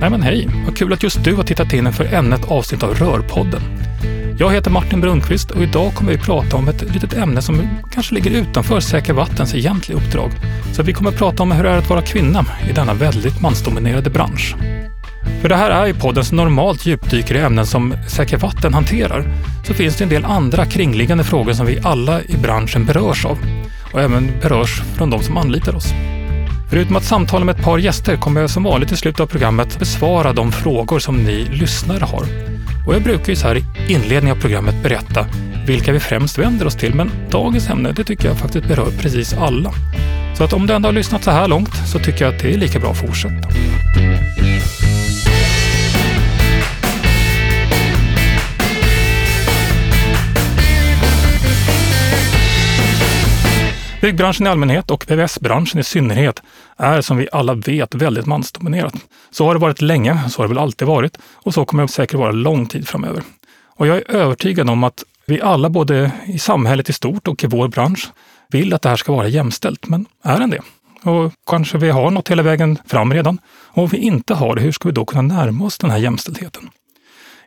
Nej men hej, vad kul att just du har tittat in för ännu ett avsnitt av Rörpodden. Jag heter Martin Brunqvist och idag kommer vi prata om ett litet ämne som kanske ligger utanför Säker Vattens egentliga uppdrag. Så vi kommer prata om hur det är att vara kvinna i denna väldigt mansdominerade bransch. För det här är ju podden som normalt djupdyker i ämnen som Säker Vatten hanterar, så finns det en del andra kringliggande frågor som vi alla i branschen berörs av och även berörs från de som anlitar oss. Förutom att samtala med ett par gäster kommer jag som vanligt i slutet av programmet besvara de frågor som ni lyssnare har. Och jag brukar ju så här i inledningen av programmet berätta vilka vi främst vänder oss till, men dagens ämne det tycker jag faktiskt berör precis alla. Så att om du ändå har lyssnat så här långt så tycker jag att det är lika bra att fortsätta. Byggbranschen i allmänhet och VVS-branschen i synnerhet är som vi alla vet väldigt mansdominerat. Så har det varit länge, så har det väl alltid varit och så kommer det säkert vara lång tid framöver. Och jag är övertygad om att vi alla, både i samhället i stort och i vår bransch, vill att det här ska vara jämställt. Men är den det? Och kanske vi har nått hela vägen fram redan. Och om vi inte har det, hur ska vi då kunna närma oss den här jämställdheten?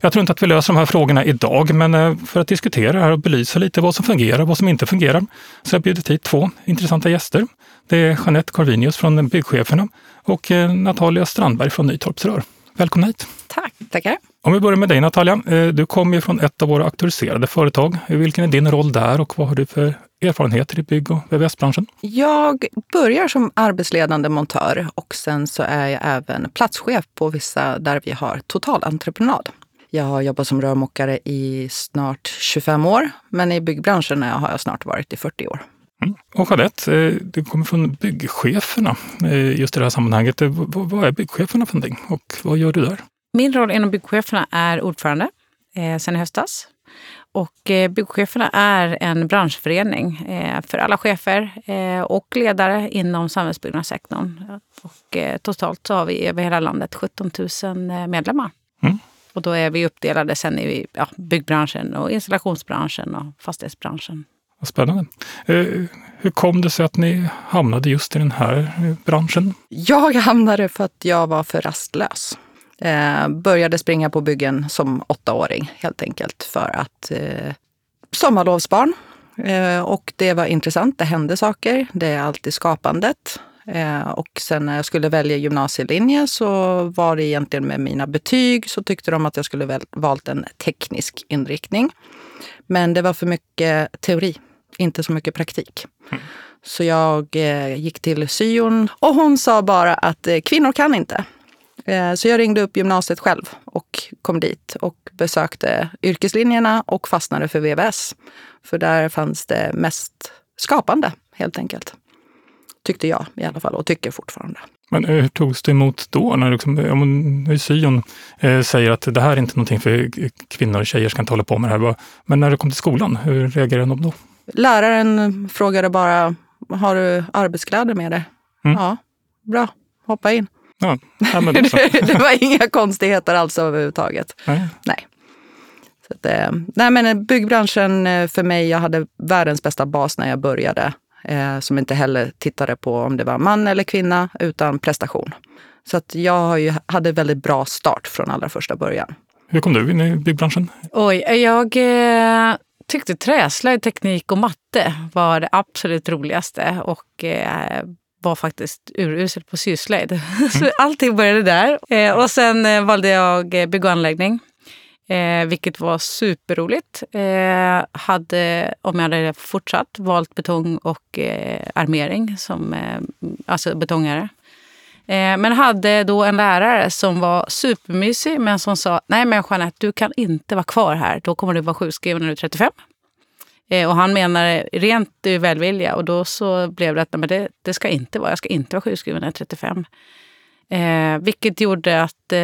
Jag tror inte att vi löser de här frågorna idag, men eh, för att diskutera det här och belysa lite vad som fungerar och vad som inte fungerar, så har jag bjudit hit två intressanta gäster. Det är Jeanette Corvinius från Byggcheferna och eh, Natalia Strandberg från Nytorps Rör. Välkomna hit! Tack! Tackar! Om vi börjar med dig Natalia. Eh, du kommer ju från ett av våra auktoriserade företag. Vilken är din roll där och vad har du för erfarenheter i bygg och VVS-branschen? Jag börjar som arbetsledande montör och sen så är jag även platschef på vissa där vi har totalentreprenad. Jag har jobbat som rörmokare i snart 25 år, men i byggbranschen har jag snart varit i 40 år. Mm. Och Jeanette, eh, du kommer från byggcheferna eh, just i det här sammanhanget. Eh, vad är byggcheferna för någonting och vad gör du där? Min roll inom byggcheferna är ordförande eh, sen i höstas. Och eh, byggcheferna är en branschförening eh, för alla chefer eh, och ledare inom samhällsbyggnadssektorn. Och, totalt så har vi över hela landet 17 000 medlemmar. Mm. Och då är vi uppdelade sen i ja, byggbranschen, och installationsbranschen och fastighetsbranschen. Vad spännande. Eh, hur kom det sig att ni hamnade just i den här eh, branschen? Jag hamnade för att jag var för rastlös. Eh, började springa på byggen som åttaåring helt enkelt för att eh, sommarlovsbarn. Eh, och det var intressant, det hände saker. Det är alltid skapandet. Eh, och sen när jag skulle välja gymnasielinje så var det egentligen med mina betyg så tyckte de att jag skulle väl, valt en teknisk inriktning. Men det var för mycket teori, inte så mycket praktik. Mm. Så jag eh, gick till syon och hon sa bara att eh, kvinnor kan inte. Eh, så jag ringde upp gymnasiet själv och kom dit och besökte yrkeslinjerna och fastnade för VVS. För där fanns det mest skapande helt enkelt. Tyckte jag i alla fall och tycker fortfarande. Men hur togs det emot då? När liksom, om syon eh, säger att det här är inte någonting för kvinnor och tjejer ska inte hålla på med det här. Men när du kom till skolan, hur reagerade de då? Läraren frågade bara, har du arbetskläder med dig? Mm. Ja, bra, hoppa in. Ja, ja det, det var inga konstigheter alls överhuvudtaget. Nej. Nej. Så att, eh, nej men byggbranschen eh, för mig, jag hade världens bästa bas när jag började eh, som inte heller tittade på om det var man eller kvinna, utan prestation. Så att jag ju, hade väldigt bra start från allra första början. Hur kom du in i byggbranschen? Oj, jag eh, tyckte träslöjd, teknik och matte var det absolut roligaste och eh, var faktiskt urusel på syslöjd. Mm. Så allting började där. Eh, och sen eh, valde jag eh, bygg och anläggning Eh, vilket var superroligt. Eh, hade, om jag hade fortsatt, valt betong och eh, armering som eh, alltså betongare. Eh, men hade då en lärare som var supermysig men som sa nej men Jeanette, du kan inte vara kvar här. Då kommer du vara sjukskriven när du är 35. Eh, och han menar rent välvilja och då så blev det att men det, det ska inte vara, jag ska inte vara sjukskriven när jag är 35. Eh, vilket gjorde att eh,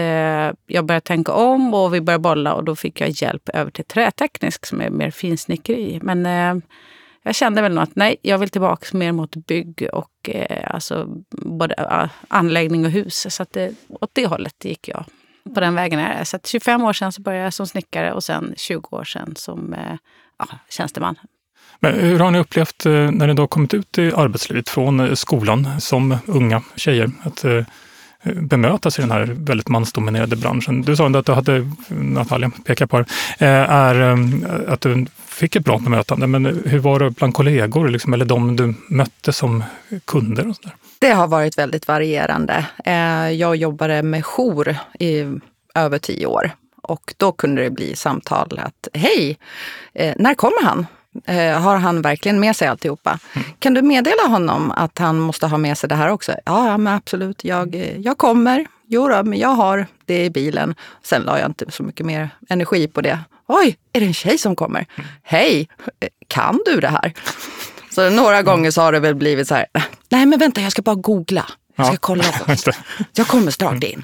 jag började tänka om och vi började bolla och då fick jag hjälp över till träteknisk som är mer finsnickeri. Men eh, jag kände väl nog att nej, jag vill tillbaka mer mot bygg och eh, alltså både uh, anläggning och hus. Så att det, åt det hållet gick jag. På den vägen är det. Så att 25 år sedan så började jag som snickare och sen 20 år sedan som eh, ja, tjänsteman. Men hur har ni upplevt eh, när ni då kommit ut i arbetslivet från eh, skolan som unga tjejer? Att eh, bemötas i den här väldigt mansdominerade branschen. Du sa att du hade, Natalia pekar på det, eh, är ehm, att du fick ett bra bemötande. Men hur var det bland kollegor liksom, eller de du mötte som kunder? Och så där? Det har varit väldigt varierande. Eh, jag jobbade med jour i över tio år och då kunde det bli samtal att hej, eh, när kommer han? Eh, har han verkligen med sig alltihopa? Mm. Kan du meddela honom att han måste ha med sig det här också? Ja, ja men absolut. Jag, eh, jag kommer. Jo då, men jag har det i bilen. Sen la jag inte så mycket mer energi på det. Oj, är det en tjej som kommer? Mm. Hej, kan du det här? Så några gånger så har det väl blivit så här, nej men vänta jag ska bara googla. Jag ska ja, kolla. På. Jag kommer snart in.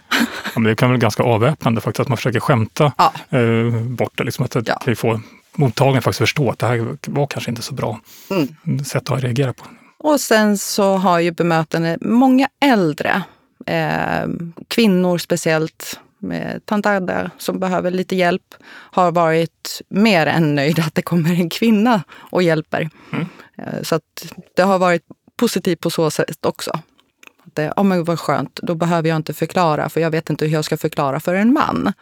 Ja, men det kan vara ganska avväpnande faktiskt att man försöker skämta ja. eh, bort det. Liksom att det ja. kan få mottagaren faktiskt förstå att det här var kanske inte så bra mm. sätt att reagera på. Och sen så har ju bemötande många äldre, eh, kvinnor speciellt, med tant Agda som behöver lite hjälp, har varit mer än nöjda att det kommer en kvinna och hjälper. Mm. Eh, så att det har varit positivt på så sätt också. Att det, oh men vad skönt, då behöver jag inte förklara, för jag vet inte hur jag ska förklara för en man.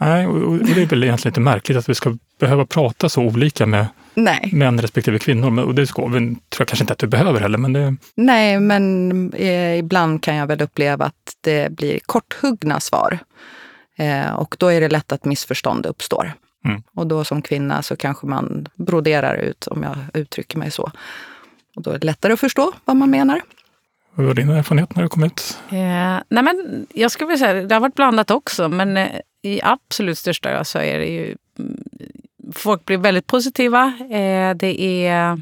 Nej, och det är väl egentligen lite märkligt att vi ska behöva prata så olika med Nej. män respektive kvinnor. Och det ska, tror jag kanske inte att du behöver heller. Men det... Nej, men eh, ibland kan jag väl uppleva att det blir korthuggna svar. Eh, och då är det lätt att missförstånd uppstår. Mm. Och då som kvinna så kanske man broderar ut, om jag uttrycker mig så. Och då är det lättare att förstå vad man menar. Vad var din erfarenhet när du kom ut? Eh, nej men, jag skulle vilja säga det har varit blandat också. Men eh, i absolut största så är det ju... Mm, folk blir väldigt positiva. Eh, det är...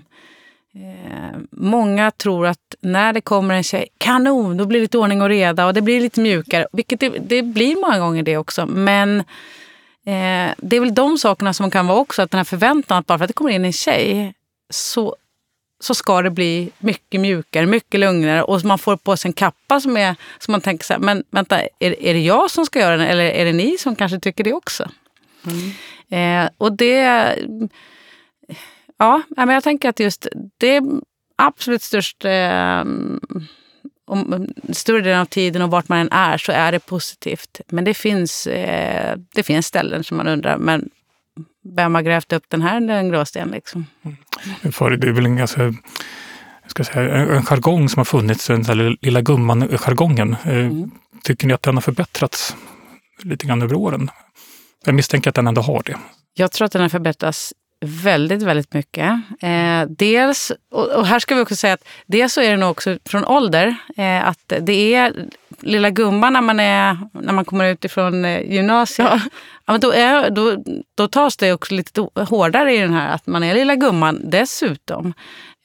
Eh, många tror att när det kommer en tjej, kanon, då blir det lite ordning och reda och det blir lite mjukare. Vilket det, det blir många gånger det också. Men eh, det är väl de sakerna som kan vara också, att den här förväntan att bara för att det kommer in en tjej så så ska det bli mycket mjukare, mycket lugnare och man får på sig en kappa som, är, som man tänker så här, men vänta, är, är det jag som ska göra den eller är det ni som kanske tycker det också? Mm. Eh, och det... Ja, men jag tänker att just det absolut största... Eh, om större delen av tiden och vart man än är så är det positivt. Men det finns, eh, det finns ställen som man undrar, men vem har grävt upp den här den gråsten? Liksom? Mm. För det är väl en ganska ska säga, en jargong som har funnits, den där lilla gumman-jargongen. Eh, mm. Tycker ni att den har förbättrats lite grann över åren? Jag misstänker att den ändå har det. Jag tror att den har förbättrats väldigt, väldigt mycket. Eh, dels, och, och, här ska vi också säga att dels så är det nog också från ålder, eh, att det är lilla gumman när man, är, när man kommer ut ifrån eh, gymnasiet. Ja. ja. men då, är, då, då tas det också lite hårdare i den här att man är lilla gumman dessutom.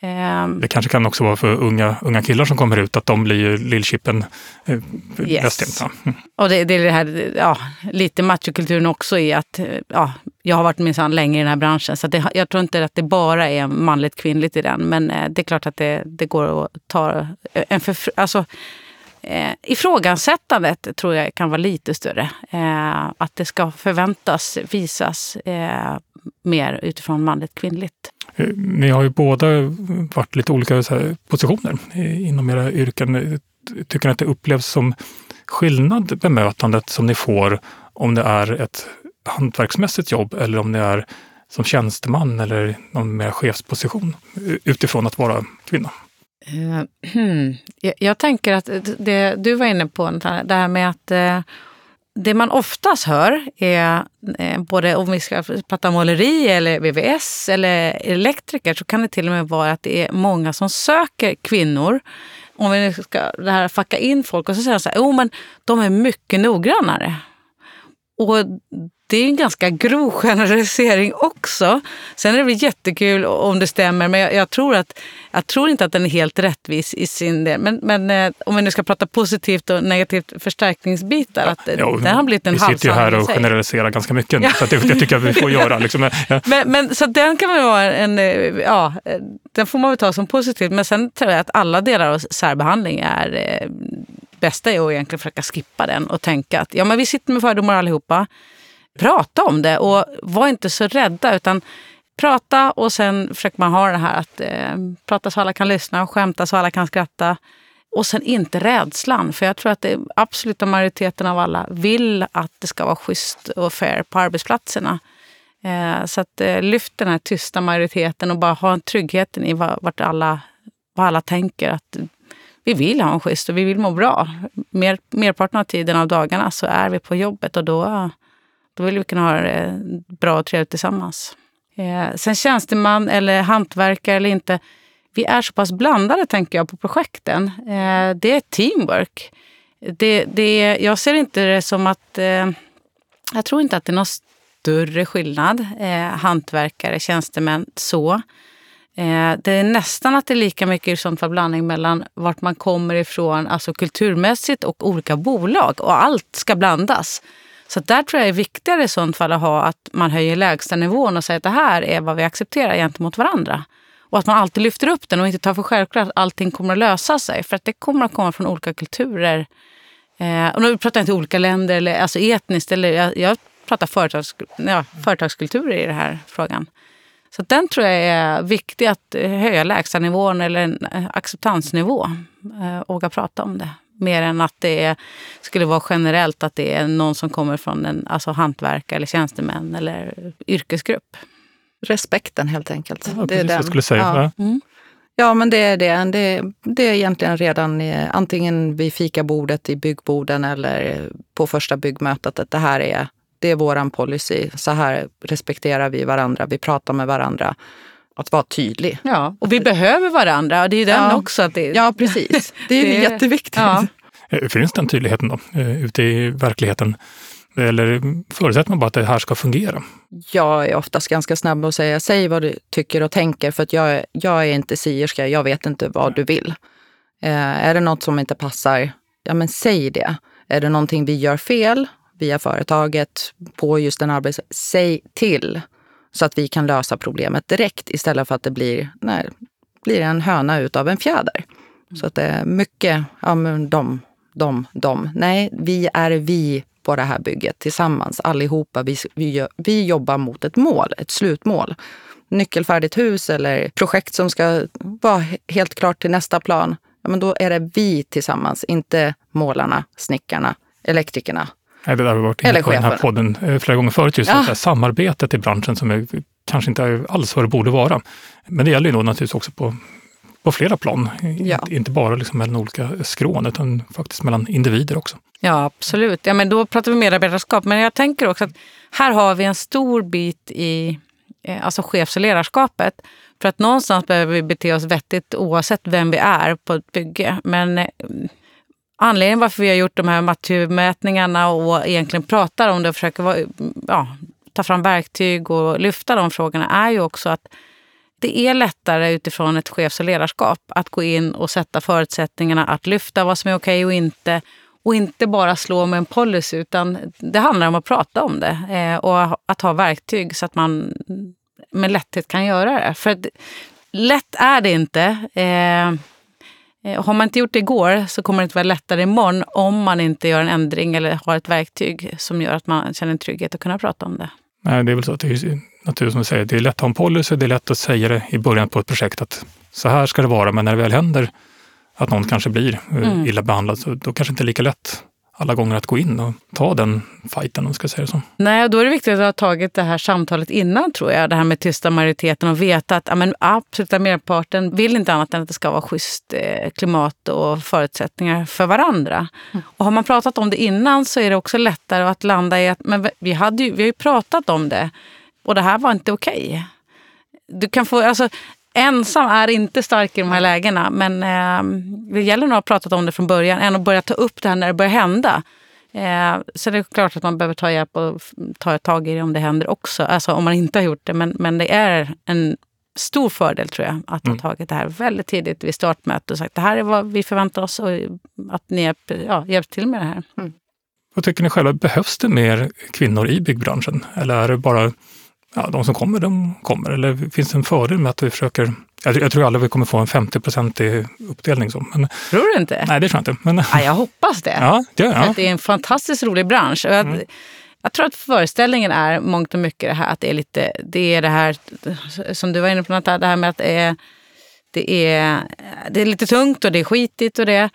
Ehm. Det kanske kan också vara för unga, unga killar som kommer ut, att de blir ju lillchippen eh, yes. Ja. Mm. Och det, det är det här, ja, lite machokulturen också i att ja, jag har varit minsann länge i den här branschen, så det, jag tror inte att det bara är manligt kvinnligt i den. Men eh, det är klart att det, det går att ta en för, alltså, eh, ifrågasättandet tror jag kan vara lite större. Eh, att det ska förväntas, visas eh, mer utifrån manligt kvinnligt. Eh, ni har ju båda varit lite olika här, positioner inom era yrken. Tycker ni att det upplevs som skillnad bemötandet som ni får om det är ett hantverksmässigt jobb eller om det är som tjänsteman eller någon mer chefsposition eh, utifrån att vara kvinna? Uh, hmm. jag, jag, tänker att det du var inne på, det här med att uh, det man oftast hör är, uh, både om vi ska prata måleri eller VVS eller elektriker, så kan det till och med vara att det är många som söker kvinnor. Om vi ska det här facka in folk och så säger de så här, oh, men de är mycket noggrannare. Och det är en ganska grov generalisering också. Sen är det väl jättekul om det stämmer, men jag, jag, tror, att, jag tror inte att den är helt rättvis i sin del. Men, men eh, om vi nu ska prata positivt och negativt förstärkningsbitar, att ja, den har blivit en Vi sitter ju här och generaliserar ganska mycket, ja. så det, det tycker jag vi får göra. Liksom. Ja. Men, men, så den kan väl vara en, eh, ja, den får man väl ta som positivt. Men sen tror jag att alla delar av särbehandling är eh, bästa är att egentligen försöka skippa den och tänka att ja, men vi sitter med fördomar allihopa prata om det och var inte så rädda utan prata och sen försöker man ha det här att eh, prata så alla kan lyssna och skämta så alla kan skratta. Och sen inte rädslan, för jag tror att det absoluta majoriteten av alla vill att det ska vara schysst och fair på arbetsplatserna. Eh, så att eh, lyft den här tysta majoriteten och bara ha en tryggheten i vart alla, vad alla tänker. Att vi vill ha en schysst och vi vill må bra. Mer, merparten av tiden av dagarna så är vi på jobbet och då, då vill vi kunna ha det bra och trevligt tillsammans. Eh, sen tjänsteman eller hantverkare eller inte. Vi är så pass blandade tänker jag på projekten. Eh, det är teamwork. Det, det, jag ser inte det som att... Eh, jag tror inte att det är någon större skillnad. Eh, hantverkare, tjänstemän, så. Eh, det är nästan att det är lika mycket i sånt fall blandning mellan vart man kommer ifrån, alltså kulturmässigt och olika bolag. Och allt ska blandas. Så där tror jag är viktigare i sånt fall att ha att man höjer lägstanivån och säger att det här är vad vi accepterar gentemot varandra. Och att man alltid lyfter upp den och inte tar för självklart att allting kommer att lösa sig. För att det kommer att komma från olika kulturer. Eh, och nu pratar jag inte olika länder, eller, alltså etniskt. Eller, jag, jag pratar företags, ja, företagskulturer i den här frågan. Så den tror jag är viktig att höja lägstanivån eller en eh, acceptansnivå. Eh, våga prata om det. Mer än att det skulle vara generellt att det är någon som kommer från en alltså hantverkare eller tjänstemän eller yrkesgrupp. Respekten helt enkelt. Ja, det är den. Jag skulle säga. Ja. Mm. ja. men det är det. det. Det är egentligen redan antingen vid fikabordet i byggborden eller på första byggmötet att det här är, det är våran policy. Så här respekterar vi varandra, vi pratar med varandra att vara tydlig. Ja, och vi behöver varandra. Det är ju den ja. också. Att det, ja, precis. Det är det, jätteviktigt. Ja. Eh, finns den tydligheten då eh, ute i verkligheten? Eller förutsätter man bara att det här ska fungera? Jag är oftast ganska snabb med att säga, säg vad du tycker och tänker för att jag, jag är inte sierska, jag vet inte vad du vill. Eh, är det något som inte passar, ja men säg det. Är det någonting vi gör fel via företaget på just den arbets... Säg till så att vi kan lösa problemet direkt istället för att det blir, nej, blir en höna utav en fjäder. Mm. Så att det är mycket, ja men de, de, de. Nej, vi är vi på det här bygget tillsammans allihopa. Vi, vi, vi jobbar mot ett mål, ett slutmål. Nyckelfärdigt hus eller projekt som ska vara helt klart till nästa plan. Ja, men då är det vi tillsammans, inte målarna, snickarna, elektrikerna, Nej, det där har vi varit inne på i den här podden eh, flera gånger förut, just ja. samarbetet i branschen som är, kanske inte alls vad det borde vara. Men det gäller ju då naturligtvis också på, på flera plan, ja. inte bara liksom mellan olika skrån utan faktiskt mellan individer också. Ja, absolut. Ja, men då pratar vi medarbetarskap. Men jag tänker också att här har vi en stor bit i eh, alltså chefs och ledarskapet. För att någonstans behöver vi bete oss vettigt oavsett vem vi är på ett bygge. Men eh, anledningen varför vi har gjort de här matturmätningarna och egentligen pratar om det och försöker vara, ja, ta fram verktyg och lyfta de frågorna är ju också att det är lättare utifrån ett chefs och ledarskap att gå in och sätta förutsättningarna att lyfta vad som är okej och inte. Och inte bara slå med en policy utan det handlar om att prata om det eh, och att ha verktyg så att man med lätthet kan göra det. För lätt är det inte. Eh, Eh, Eh, har man inte gjort det igår så kommer det inte vara lättare imorgon om man inte gör en ändring eller har ett verktyg som gör att man känner en trygghet att kunna prata om det. Nej, det är väl så att det är naturligt som du säger, det är lätt att ha en policy, det är lätt att säga det i början på ett projekt att så här ska det vara, men när det väl händer att någon kanske blir eh, mm. illa behandlad, så då kanske inte är lika lätt alla gånger att gå in och ta den fighten, om man ska säga det så. Nej, då är det viktigt att ha tagit det här samtalet innan, tror jag. Det här med tysta majoriteten och veta att ja, men absoluta merparten vill inte annat än att det ska vara schysst eh, klimat och förutsättningar för varandra. Mm. Och har man pratat om det innan så är det också lättare att landa i att men vi, hade ju, vi har ju pratat om det och det här var inte okej. Okay. Du kan få, alltså, ensam är inte stark i de här lägena. Men eh, det gäller nog att ha pratat om det från början än att börja ta upp det här när det börjar hända. Eh, så det är klart att man behöver ta hjälp och ta tag i det om det händer också. Alltså om man inte har gjort det. Men, men det är en stor fördel tror jag att ha mm. tagit det här väldigt tidigt vid startmötet och sagt det här är vad vi förväntar oss och att ni hjälp, ja, hjälpt till med det här. Mm. Vad tycker ni själva, behövs det mer kvinnor i byggbranschen? Eller är det bara ja, de som kommer, de kommer. Eller finns det en fördel med att vi försöker jag, jag tror aldrig vi kommer få en 50-procentig uppdelning. Så, men, tror du inte? Nej, det tror jag inte. Men, ja, jag hoppas det. Ja, det, ja. det är en fantastiskt rolig bransch. Jag, mm. jag tror att föreställningen är mångt och mycket det här att det är lite, det är det här som du var inne på, det här med att det är det är, det är lite tungt och det är skitigt och det.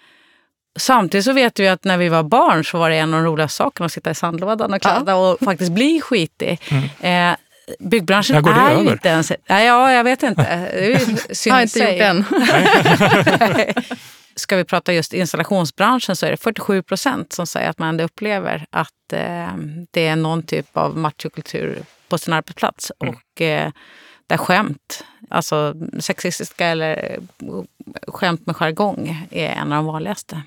Samtidigt så vet vi att när vi var barn så var det en av de roligaste sakerna att sitta i sandlådan och kladda ja. och faktiskt bli skitig. Mm. Eh, byggbranschen är över? inte ens... Ja, jag vet inte. Det är synd har inte gjort än. Ska vi prata just installationsbranschen så är det 47 procent som säger att man upplever att eh, det är någon typ av machokultur på sin arbetsplats. Mm. Och eh, där skämt, alltså sexistiska eller skämt med jargong är en av de vanligaste.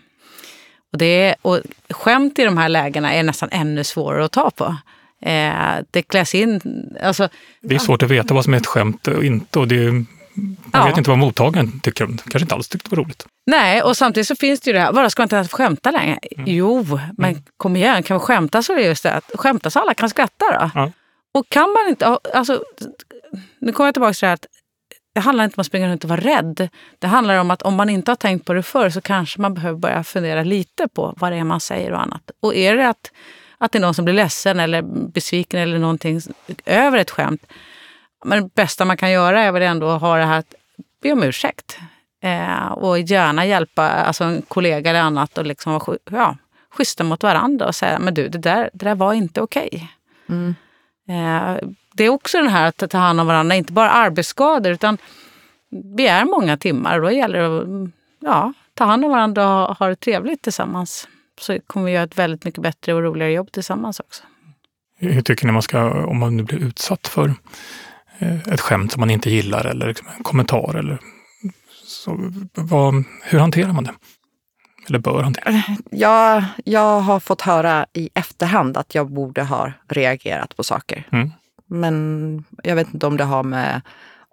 Och, det, och skämt i de här lägena är nästan ännu svårare att ta på. Eh, det kläs in... Alltså, det är svårt att veta vad som är ett skämt och inte. Och det, man ja. vet inte vad mottagaren tycker. Kanske inte alls tyckte det var roligt. Nej, och samtidigt så finns det ju det här, bara ska man inte skämta längre? Mm. Jo, men mm. kom igen, kan vi skämta så är det just det att skämta så alla kan skratta då. Ja. Och kan man inte, alltså, nu kommer jag tillbaka till det här att det handlar inte om att springa runt och vara rädd. Det handlar om att om man inte har tänkt på det förr så kanske man behöver börja fundera lite på vad det är man säger och annat. Och är det att, att det är någon som blir ledsen eller besviken eller någonting över ett skämt. Men det bästa man kan göra är väl ändå att ha det här att be om ursäkt. Eh, och gärna hjälpa alltså en kollega eller annat och liksom vara ja, schyssta mot varandra och säga men du, det där, det där var inte okej. Okay. Mm. Eh, det är också den här att ta hand om varandra, inte bara arbetsskador utan vi är många timmar och då gäller det att ja, ta hand om varandra och ha det trevligt tillsammans. Så kommer vi göra ett väldigt mycket bättre och roligare jobb tillsammans också. Hur tycker ni man ska, om man nu blir utsatt för eh, ett skämt som man inte gillar eller liksom en kommentar eller så, vad, hur hanterar man det? Eller bör hantera? Ja, jag har fått höra i efterhand att jag borde ha reagerat på saker. Mm. Men jag vet inte om det har med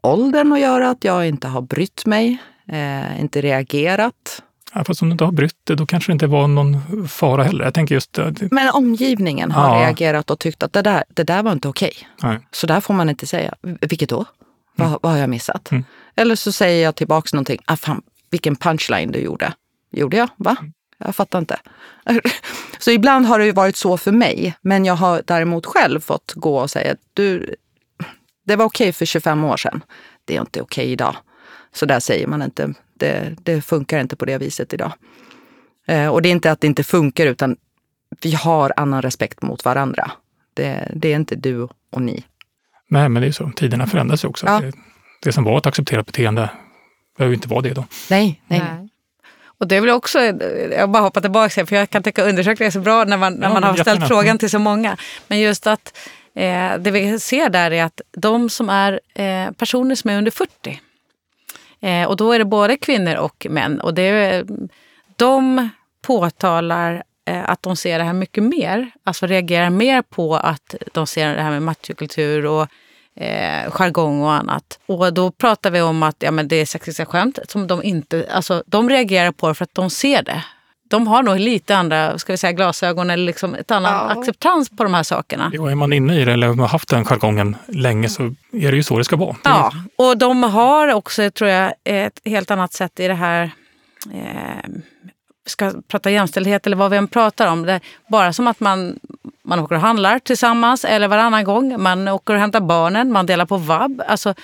åldern att göra, att jag inte har brytt mig, eh, inte reagerat. Ja, fast om du inte har brytt dig, då kanske det inte var någon fara heller. Jag tänker just... Det. Men omgivningen har ja. reagerat och tyckt att det där, det där var inte okej. Okay. Så där får man inte säga. Vilket då? Mm. Vad, vad har jag missat? Mm. Eller så säger jag tillbaks någonting. Ah, fan, vilken punchline du gjorde. Gjorde jag? Va? Mm. Jag fattar inte. Så ibland har det ju varit så för mig. Men jag har däremot själv fått gå och säga du, det var okej för 25 år sedan. Det är inte okej idag. Så där säger man inte. Det, det funkar inte på det viset idag. Eh, och det är inte att det inte funkar utan vi har annan respekt mot varandra. Det, det är inte du och ni. Nej, men det är så. Tiderna förändras ju också. Ja. Det, det som var ett accepterat beteende behöver inte vara det då. Nej, nej. nej. Och det är väl också, jag bara hoppar tillbaka för jag kan tycka undersökningar är så bra när man, när man har ställt frågan till så många. Men just att eh, det vi ser där är att de som är eh, personer som är under 40, eh, och då är det både kvinnor och män, och det, de påtalar eh, att de ser det här mycket mer, alltså reagerar mer på att de ser det här med machokultur och eh, jargong och annat. Och då pratar vi om att ja, men det är sexistiska skämt som de inte, alltså de reagerar på det för att de ser det. De har nog lite andra ska vi säga, glasögon eller liksom ett annat ja. acceptans på de här sakerna. Jo, är man inne i det eller har haft den jargongen länge så är det ju så det ska vara. Ja, och de har också, tror jag, ett helt annat sätt i det här eh, ska prata jämställdhet eller vad vi än pratar om. Det bara som att man, man åker och handlar tillsammans eller varannan gång. Man åker och hämtar barnen, man delar på vab. Alltså,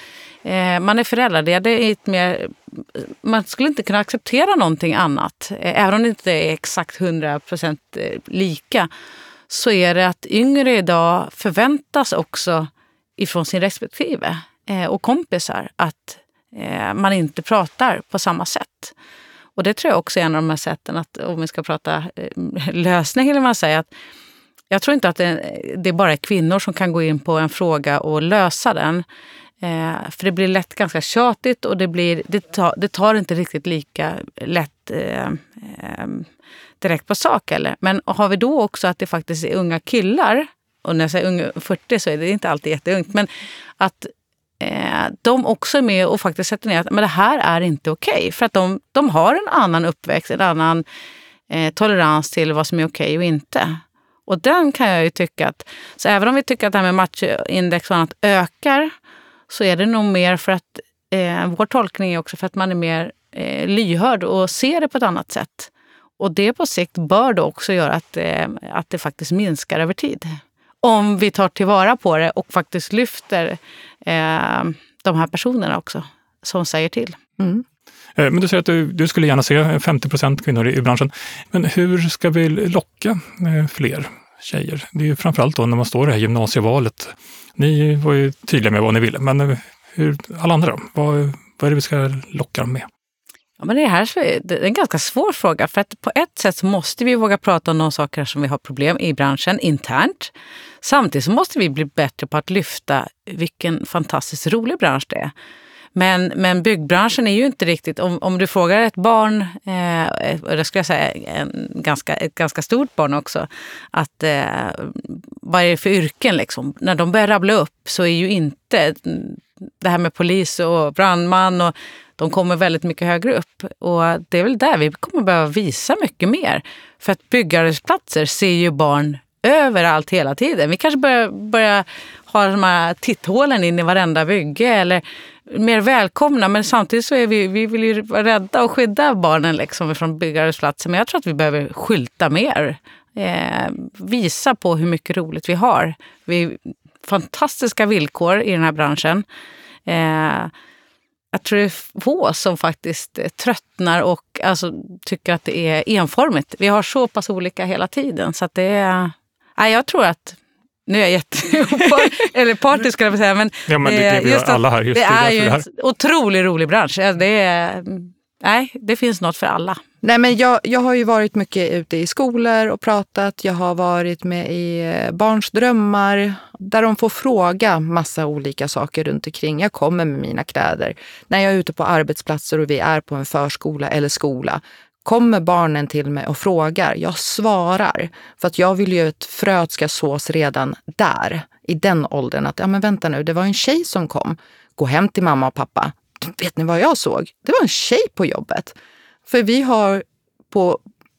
Eh, man är föräldraledig. i ett Mer, man skulle inte kunna acceptera någonting annat. Eh, även om det inte är exakt 100 procent eh, lika. Så är det att yngre idag förväntas också ifrån sin respektive eh, och kompisar att eh, man inte pratar på samma sätt. Och det tror jag också är en av de här sätten att, om vi ska prata eh, lösning, eller man säger, att jag tror inte att det, det bara är kvinnor som kan gå in på en fråga och lösa den. Eh, för det blir lätt ganska tjatigt och det, blir, det, tar, det tar inte riktigt lika lätt eh, eh, direkt på sak. Eller? Men har vi då också att det faktiskt är unga killar, och när jag säger unga 40 så är det inte alltid jätteungt, men att eh, de också är med och faktiskt sätter ner att men det här är inte okej. Okay. För att de, de har en annan uppväxt, en annan eh, tolerans till vad som är okej okay och inte. Och den kan jag ju tycka att, så även om vi tycker att det här med matchindex och annat ökar, så är det nog mer för att, eh, vår tolkning är också för att man är mer eh, lyhörd och ser det på ett annat sätt. Och det på sikt bör då också göra att, eh, att det faktiskt minskar över tid om vi tar tillvara på det och faktiskt lyfter eh, de här personerna också som säger till. Mm. Eh, men du säger att du, du skulle gärna se 50 procent kvinnor i, branschen. Men hur ska vi locka eh, fler tjejer? Det är ju framförallt då när man står i det här gymnasievalet. Ni var ju tydliga med vad ni ville, men eh, hur, alla andra då? Vad, vad är det vi ska locka dem med? Ja, men det, här är- det är en ganska svår fråga. För att på ett sätt måste vi våga prata om de saker som vi har problem i branschen internt. Samtidigt så måste vi bli bättre på att lyfta vilken fantastiskt rolig bransch det är. Men, men byggbranschen är ju inte riktigt, om, om du frågar ett barn, eh, eh och det skulle jag säga en ganska, ett ganska stort barn också, att eh, vad är det för yrken liksom? När de börjar rabbla upp så är ju inte det här med polis och brandman och de kommer väldigt mycket högre upp. Och det är väl där vi kommer behöva visa mycket mer. För att byggarbetsplatser ser ju barn överallt hela tiden. Vi kanske börjar, börjar ha de här titthålen in i varenda bygge eller mer välkomna. Men samtidigt så är vi, vi vill ju vara rädda och skydda barnen liksom från byggarbetsplatser. Men jag tror att vi behöver skylta mer. Eh, visa på hur mycket roligt vi har. Vi fantastiska villkor i den här branschen. Eh, jag tror det är få som faktiskt tröttnar och alltså, tycker att det är enformigt. Vi har så pass olika hela tiden. Så att det är... Nej, jag tror att... Nu är jag jätte... eller partisk skulle jag säga. Men, Ja, men det, det, eh, just alla här. Just det det, är ju en otroligt rolig bransch. Det, är, nej, det finns något för alla. Nej, men jag, jag har ju varit mycket ute i skolor och pratat. Jag har varit med i eh, Barns drömmar där de får fråga massa olika saker runt omkring. Jag kommer med mina kläder. När jag är ute på arbetsplatser och vi är på en förskola eller skola kommer barnen till mig och frågar. Jag svarar. För att jag vill ju att fröet ska sås redan där, i den åldern. Att ja, men vänta nu, det var en tjej som kom. Gå hem till mamma och pappa. Vet ni vad jag såg? Det var en tjej på jobbet. För vi har på,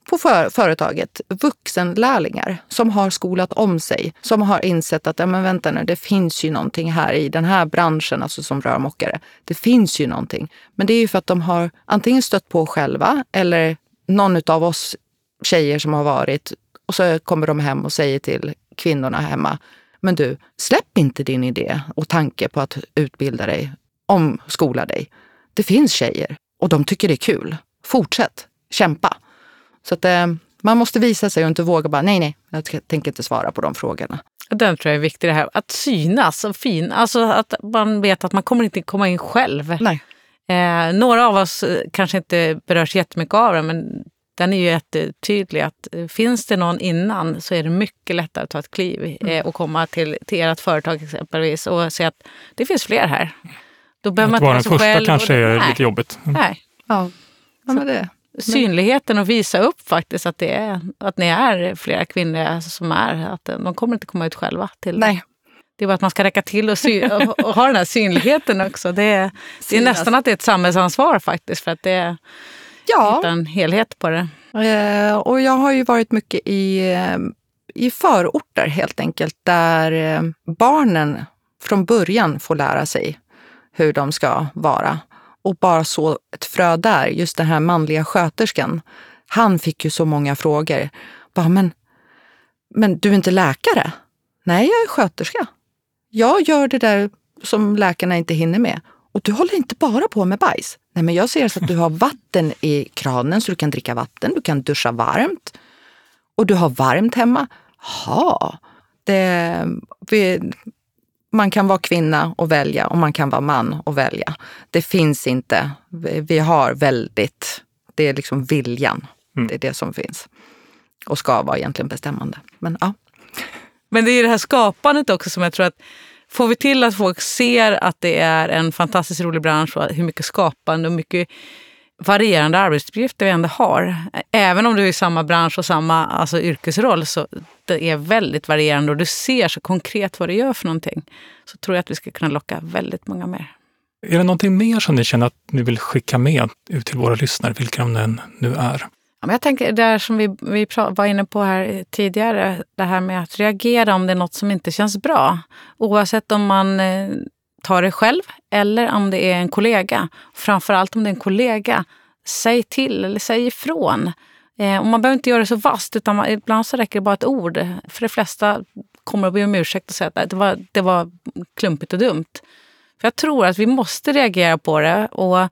på för, företaget vuxenlärlingar som har skolat om sig, som har insett att ja, men vänta nu, det finns ju någonting här i den här branschen, alltså som rörmokare. Det finns ju någonting. Men det är ju för att de har antingen stött på själva eller någon av oss tjejer som har varit och så kommer de hem och säger till kvinnorna hemma, men du, släpp inte din idé och tanke på att utbilda dig, omskola dig. Det finns tjejer och de tycker det är kul. Fortsätt, kämpa. Så att eh, man måste visa sig och inte våga bara, nej, nej, jag tänker inte svara på de frågorna. Den tror jag är viktig, det här att synas och fin. Alltså att man vet att man kommer inte komma in själv. Nej. Eh, några av oss eh, kanske inte berörs jättemycket av den, men den är ju jättetydlig att eh, finns det någon innan så är det mycket lättare att ta ett kliv eh, och komma till, till ert företag exempelvis och se att det finns fler här. Då behöver man Att inte vara den första själv. kanske och, är nej, lite jobbigt. Mm. nej. Ja, ja men det. Synligheten och visa upp faktiskt att, det är, att ni är flera kvinnor som är. Att eh, de kommer inte komma ut själva. till Nej. Det är bara att man ska räcka till och, sy- och, och ha den här synligheten också. Det är, det är nästan att det är ett samhällsansvar faktiskt för att det är Ja, hitta en helhet på det. Eh, och jag har ju varit mycket i, eh, i förorter helt enkelt, där barnen från början får lära sig hur de ska vara. Och bara så ett frö där, just den här manliga sköterskan, han fick ju så många frågor. Bara, men, men du är inte läkare? Nej, jag är sköterska. Jag gör det där som läkarna inte hinner med. Och du håller inte bara på med bajs. Nej, men jag ser så att du har vatten i kranen så du kan dricka vatten. Du kan duscha varmt. Och du har varmt hemma. Jaha. Det, vi, man kan vara kvinna och välja och man kan vara man och välja. Det finns inte. Vi, har väldigt, det är liksom viljan. Mm. Det är det som finns. Och ska vara egentligen bestämmande. Men ja. Men det är det här skapandet också som jag tror att får vi till att folk ser att det är en fantastiskt rolig bransch och hur mycket skapande och mycket varierande arbetsuppgifter vi ändå har. Även om du är i samma bransch och samma alltså, yrkesroll så det är väldigt varierande och du ser så konkret vad du gör för någonting. Så tror jag att vi ska kunna locka väldigt många mer. Är det någonting mer som ni känner att ni vill skicka med ut till våra lyssnare, vilka de än nu är? Ja, men jag tänker det här som vi, vi var inne på här tidigare, det här med att reagera om det är något som inte känns bra. Oavsett om man ta det själv eller om det är en kollega. Framförallt om det är en kollega, säg till eller säg ifrån. Eh, och man behöver inte göra det så vasst, utan man, ibland så räcker det bara ett ord. För de flesta kommer att be om ursäkt och säga att det var, det var klumpigt och dumt. För jag tror att vi måste reagera på det. Och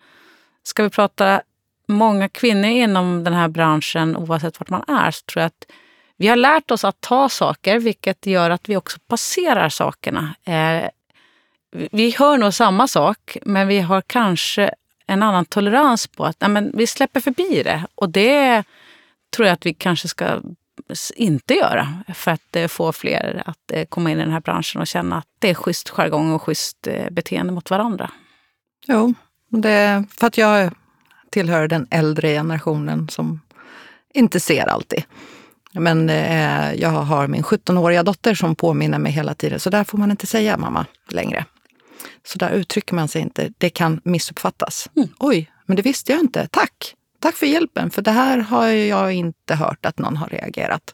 ska vi prata många kvinnor inom den här branschen, oavsett vart man är, så tror jag att vi har lärt oss att ta saker, vilket gör att vi också passerar sakerna. Eh, vi hör nog samma sak, men vi har kanske en annan tolerans på att nej, men vi släpper förbi det. Och det tror jag att vi kanske ska inte göra för att få fler att eh, komma in i den här branschen och känna att det är schysst jargong och schysst eh, beteende mot varandra. Jo, det, för att jag tillhör den äldre generationen som inte ser alltid. Men eh, jag har min 17-åriga dotter som påminner mig hela tiden. Så där får man inte säga mamma längre. Så där uttrycker man sig inte. Det kan missuppfattas. Mm. Oj, men det visste jag inte. Tack! Tack för hjälpen, för det här har jag inte hört att någon har reagerat.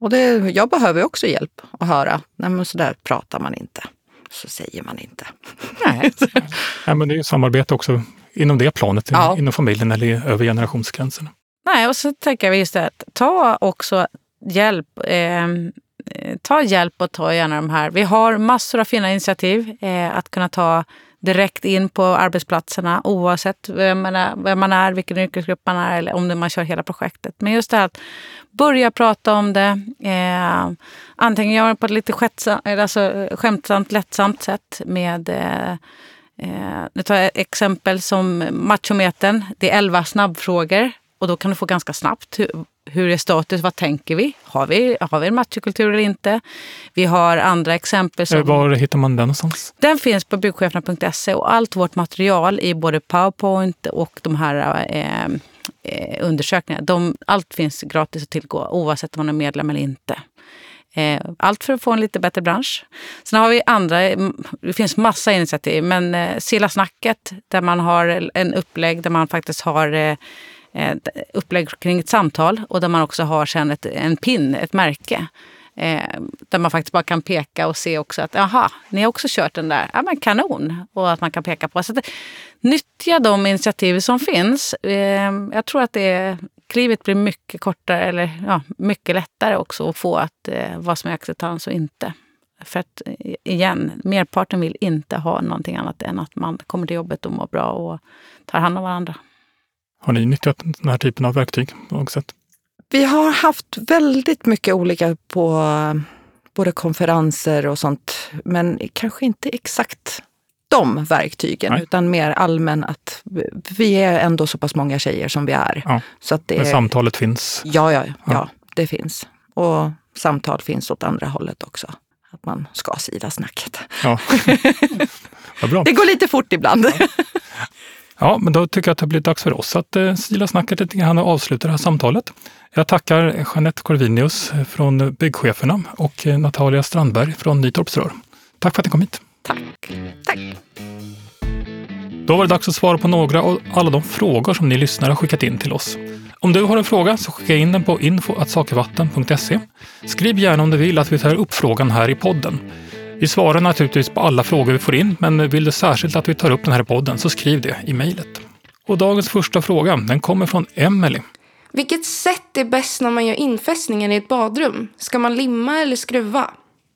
Och det, jag behöver också hjälp att höra. Nej, men så där pratar man inte. Så säger man inte. Nej, Nej men det är samarbete också inom det planet, ja. inom familjen eller över generationsgränserna. Nej, och så tänker jag just det att ta också hjälp. Eh, Eh, ta hjälp och ta gärna de här. Vi har massor av fina initiativ eh, att kunna ta direkt in på arbetsplatserna oavsett vem man är, vem man är vilken yrkesgrupp man är eller om man kör hela projektet. Men just det här att börja prata om det. Eh, antingen göra det på ett lite skämtsamt, alltså eh, skämtsamt, lättsamt sätt med eh, eh, nu tar jag ett exempel som machometern. Det är elva snabbfrågor och då kan du få ganska snabbt hur, är status? Vad tänker vi? Har vi, har vi en machokultur eller inte? Vi har andra exempel. Som, Var hittar man den någonstans? Den finns på byggcheferna.se och allt vårt material i både Powerpoint och de här eh, eh, undersökningarna. De, allt finns gratis att tillgå oavsett om man är medlem eller inte. Eh, allt för att få en lite bättre bransch. Sen har vi andra, det finns massa initiativ, men eh, Silla snacket där man har en upplägg där man faktiskt har eh, ett upplägg kring ett samtal och där man också har sen ett, en pin, ett märke. Eh, där man faktiskt bara kan peka och se också att aha, ni har också kört den där. Ja men kanon! Och att man kan peka på. Så att, nyttja de initiativ som finns. Eh, jag tror att det klivet blir mycket kortare eller ja, mycket lättare också att få att eh, vad som är acceptans och inte. För att eh, igen, merparten vill inte ha någonting annat än att man kommer till jobbet och mår bra och tar hand om varandra. Har ni nyttjat den här typen av verktyg på något sätt? Vi har haft väldigt mycket olika på både konferenser och sånt, men kanske inte exakt de verktygen, Nej. utan mer allmän att vi är ändå så pass många tjejer som vi är. Ja. Så att det, men samtalet finns? Ja, ja, ja, ja, det finns. Och samtal finns åt andra hållet också. Att man ska sida snacket. Ja. Det går lite fort ibland. Ja. Ja, men då tycker jag att det blir dags för oss att eh, sila snacket lite grann och avsluta det här samtalet. Jag tackar Jeanette Corvinius från Byggcheferna och eh, Natalia Strandberg från Nytorps Rör. Tack för att ni kom hit. Tack. Tack. Då var det dags att svara på några av alla de frågor som ni lyssnare har skickat in till oss. Om du har en fråga så skicka in den på info.sakervatten.se. Skriv gärna om du vill att vi tar upp frågan här i podden. Vi svarar naturligtvis på alla frågor vi får in, men vill du särskilt att vi tar upp den här podden så skriv det i mejlet. Och dagens första fråga, den kommer från Emelie. Vilket sätt är bäst när man gör infästningen i ett badrum? Ska man limma eller skruva?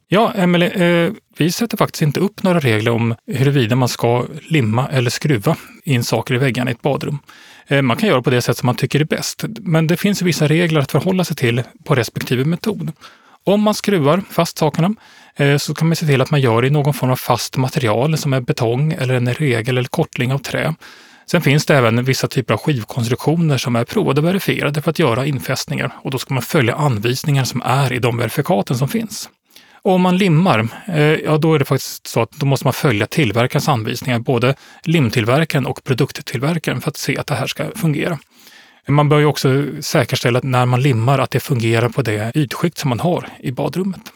Ja, Emelie, eh, vi sätter faktiskt inte upp några regler om huruvida man ska limma eller skruva in saker i väggarna i ett badrum. Eh, man kan göra på det sätt som man tycker är bäst, men det finns vissa regler att förhålla sig till på respektive metod. Om man skruvar fast sakerna Eh, så kan man se till att man gör det i någon form av fast material som är betong eller en regel eller kortling av trä. Sen finns det även vissa typer av skivkonstruktioner som är provade och verifierade för att göra infästningar och då ska man följa anvisningar som är i de verifikaten som finns. Och om man limmar, eh, ja då är det faktiskt så att då måste man följa tillverkarens anvisningar, både limtillverkaren och produkttillverkaren för att se att det här ska fungera. Man bör ju också säkerställa att när man limmar att det fungerar på det ytskikt som man har i badrummet.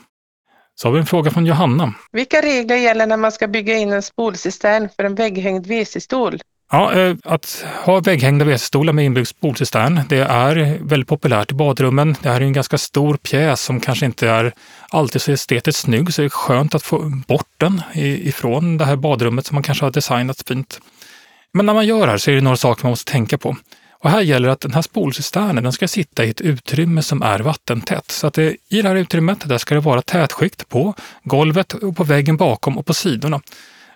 Så har vi en fråga från Johanna. Vilka regler gäller när man ska bygga in en spolcistern för en vägghängd WC-stol? Ja, eh, att ha vägghängda WC-stolar med inbyggd spolcistern, det är väldigt populärt i badrummen. Det här är en ganska stor pjäs som kanske inte är alltid så estetiskt snygg, så det är skönt att få bort den ifrån det här badrummet som man kanske har designat fint. Men när man gör det här så är det några saker man måste tänka på. Och här gäller att den här spolcisternen den ska sitta i ett utrymme som är vattentätt. Så att det, i det här utrymmet där ska det vara tätskikt på golvet, och på väggen bakom och på sidorna.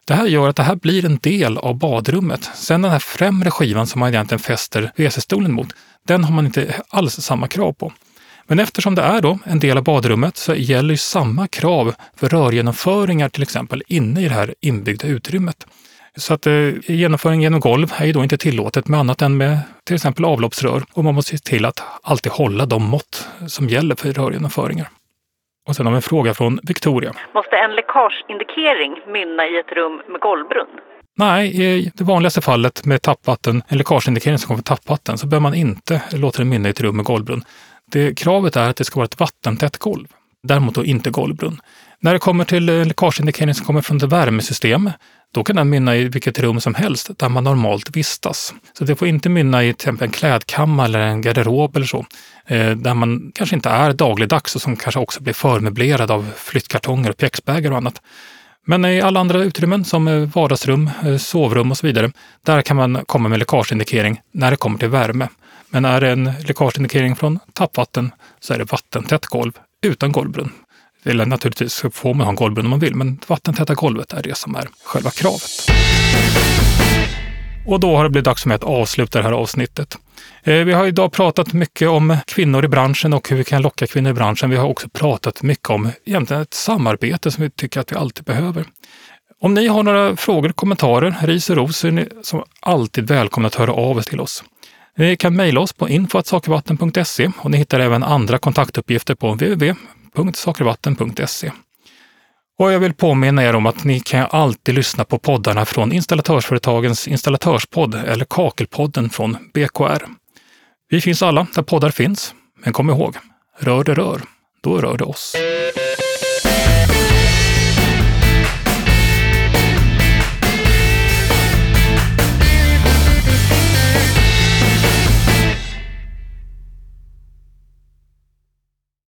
Det här gör att det här blir en del av badrummet. Sen den här främre skivan som man egentligen fäster WC-stolen mot, den har man inte alls samma krav på. Men eftersom det är då en del av badrummet så gäller ju samma krav för rörgenomföringar till exempel inne i det här inbyggda utrymmet. Så att eh, genomföring genom golv är ju då inte tillåtet med annat än med till exempel avloppsrör och man måste se till att alltid hålla de mått som gäller för rörgenomföringar. Och sen har vi en fråga från Victoria. Måste en läckageindikering mynna i ett rum med golvbrunn? Nej, i det vanligaste fallet med tappvatten, en läckageindikering som kommer från tappvatten, så bör man inte låta det mynna i ett rum med golvbrunn. Det, kravet är att det ska vara ett vattentätt golv. Däremot då inte golvbrunn. När det kommer till eh, läckageindikering som kommer från ett värmesystem, då kan den mynna i vilket rum som helst där man normalt vistas. Så det får inte mynna i till exempel en klädkammare eller en garderob eller så, eh, där man kanske inte är dagligdags och som kanske också blir förmöblerad av flyttkartonger och pjäxbägar och annat. Men i alla andra utrymmen som eh, vardagsrum, sovrum och så vidare, där kan man komma med läckageindikering när det kommer till värme. Men är det en läckageindikering från tappvatten så är det vattentätt golv utan golvbrunn. Eller naturligtvis får man ha en golvbrunn om man vill, men vattentäta golvet är det som är själva kravet. Och då har det blivit dags för mig att avsluta det här avsnittet. Eh, vi har idag pratat mycket om kvinnor i branschen och hur vi kan locka kvinnor i branschen. Vi har också pratat mycket om egentligen ett samarbete som vi tycker att vi alltid behöver. Om ni har några frågor, kommentarer, ris och ros så är ni som alltid välkomna att höra av er till oss. Ni kan mejla oss på info.sakervatten.se och ni hittar även andra kontaktuppgifter på www.sakervatten.se. Och jag vill påminna er om att ni kan alltid lyssna på poddarna från installatörsföretagens installatörspodd eller Kakelpodden från BKR. Vi finns alla där poddar finns, men kom ihåg, rör det rör, då rör det oss.